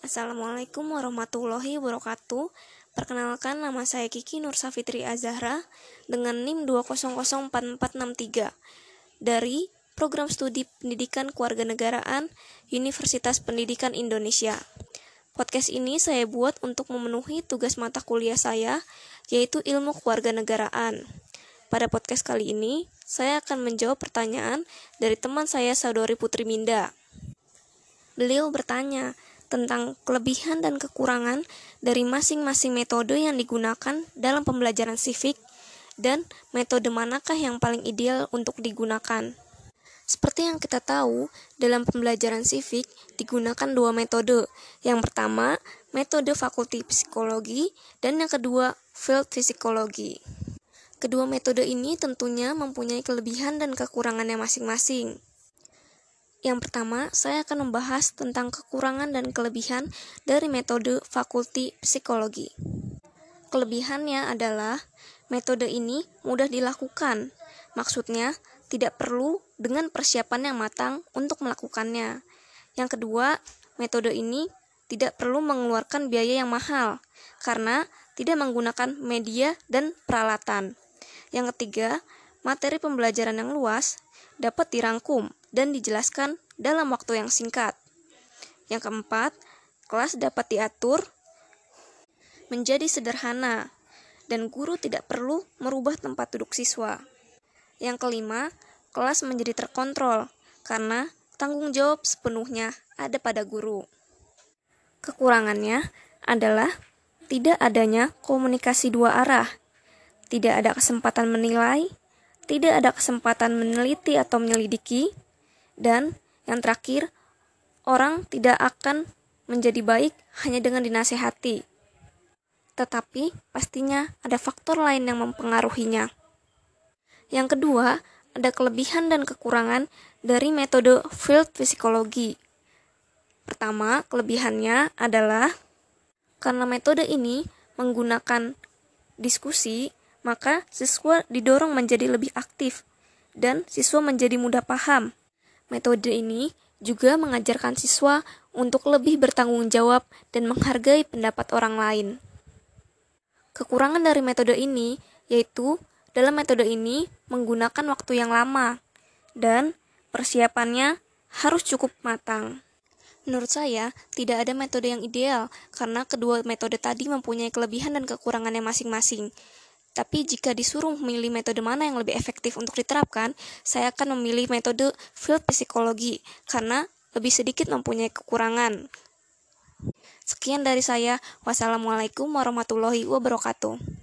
Assalamualaikum warahmatullahi wabarakatuh. Perkenalkan nama saya Kiki Nur Safitri Azahra dengan NIM 2004463 dari Program Studi Pendidikan Kewarganegaraan Universitas Pendidikan Indonesia. Podcast ini saya buat untuk memenuhi tugas mata kuliah saya yaitu Ilmu Kewarganegaraan. Pada podcast kali ini, saya akan menjawab pertanyaan dari teman saya Saudari Putri Minda. Beliau bertanya, tentang kelebihan dan kekurangan dari masing-masing metode yang digunakan dalam pembelajaran civic dan metode manakah yang paling ideal untuk digunakan. Seperti yang kita tahu, dalam pembelajaran civic digunakan dua metode. Yang pertama, metode fakulti psikologi, dan yang kedua, field psikologi. Kedua metode ini tentunya mempunyai kelebihan dan kekurangannya masing-masing. Yang pertama, saya akan membahas tentang kekurangan dan kelebihan dari metode fakulti psikologi. Kelebihannya adalah metode ini mudah dilakukan. Maksudnya, tidak perlu dengan persiapan yang matang untuk melakukannya. Yang kedua, metode ini tidak perlu mengeluarkan biaya yang mahal karena tidak menggunakan media dan peralatan. Yang ketiga, materi pembelajaran yang luas dapat dirangkum dan dijelaskan dalam waktu yang singkat. Yang keempat, kelas dapat diatur menjadi sederhana dan guru tidak perlu merubah tempat duduk siswa. Yang kelima, kelas menjadi terkontrol karena tanggung jawab sepenuhnya ada pada guru. Kekurangannya adalah tidak adanya komunikasi dua arah, tidak ada kesempatan menilai, tidak ada kesempatan meneliti atau menyelidiki, dan yang terakhir, orang tidak akan menjadi baik hanya dengan dinasehati. Tetapi pastinya ada faktor lain yang mempengaruhinya. Yang kedua, ada kelebihan dan kekurangan dari metode field psikologi. Pertama, kelebihannya adalah karena metode ini menggunakan diskusi maka siswa didorong menjadi lebih aktif dan siswa menjadi mudah paham. Metode ini juga mengajarkan siswa untuk lebih bertanggung jawab dan menghargai pendapat orang lain. Kekurangan dari metode ini yaitu dalam metode ini menggunakan waktu yang lama dan persiapannya harus cukup matang. Menurut saya, tidak ada metode yang ideal karena kedua metode tadi mempunyai kelebihan dan kekurangannya masing-masing. Tapi jika disuruh memilih metode mana yang lebih efektif untuk diterapkan, saya akan memilih metode field psikologi karena lebih sedikit mempunyai kekurangan. Sekian dari saya. Wassalamualaikum warahmatullahi wabarakatuh.